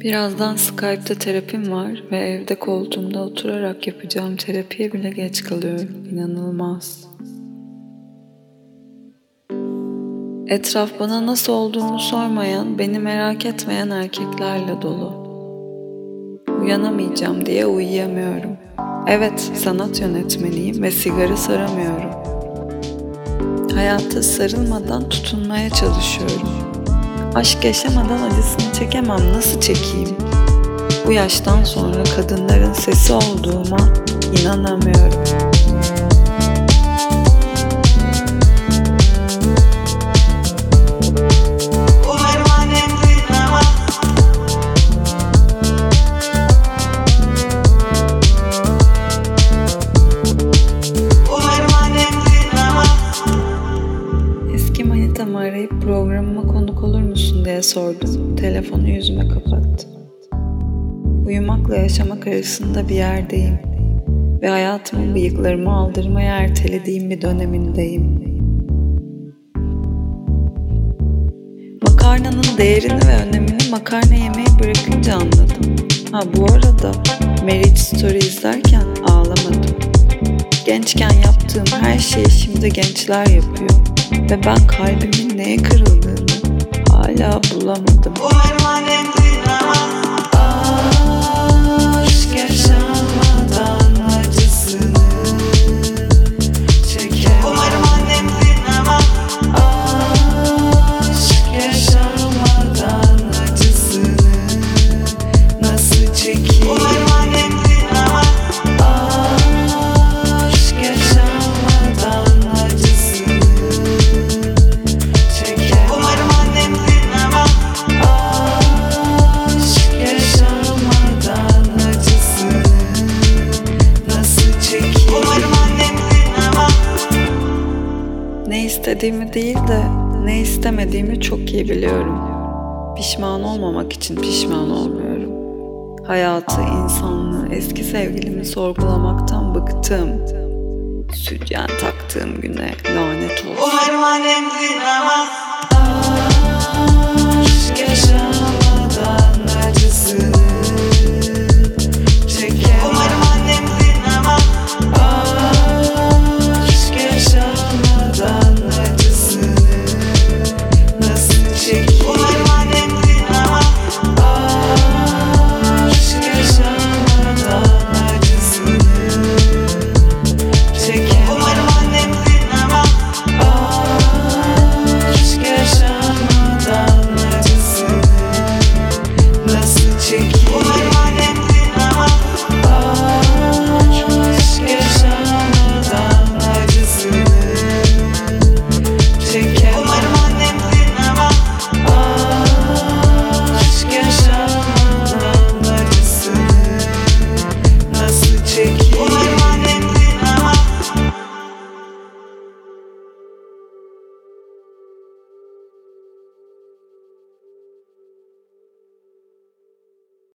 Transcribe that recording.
Birazdan Skype'da terapim var ve evde koltuğumda oturarak yapacağım terapiye bile geç kalıyorum. İnanılmaz. Etraf bana nasıl olduğumu sormayan, beni merak etmeyen erkeklerle dolu. Uyanamayacağım diye uyuyamıyorum. Evet, sanat yönetmeniyim ve sigara saramıyorum. Hayata sarılmadan tutunmaya çalışıyorum. Aşk yaşamadan acısını çekemem nasıl çekeyim? Bu yaştan sonra kadınların sesi olduğuma inanamıyorum. Sordum. Telefonu yüzüme kapattı. Uyumakla yaşamak arasında bir yerdeyim. Ve hayatımın bıyıklarımı aldırmaya ertelediğim bir dönemindeyim. Makarnanın değerini ve önemini makarna yemeyi bırakınca anladım. Ha bu arada Marriage Story izlerken ağlamadım. Gençken yaptığım her şeyi şimdi gençler yapıyor. Ve ben kalbimin neye kırıldığını hala bulamadım. Aşk istediğimi değil de ne istemediğimi çok iyi biliyorum. Pişman olmamak için pişman olmuyorum. Hayatı, insanlığı, eski sevgilimi sorgulamaktan bıktım. Sütyen taktığım güne lanet olsun. Umarım annem dinlemez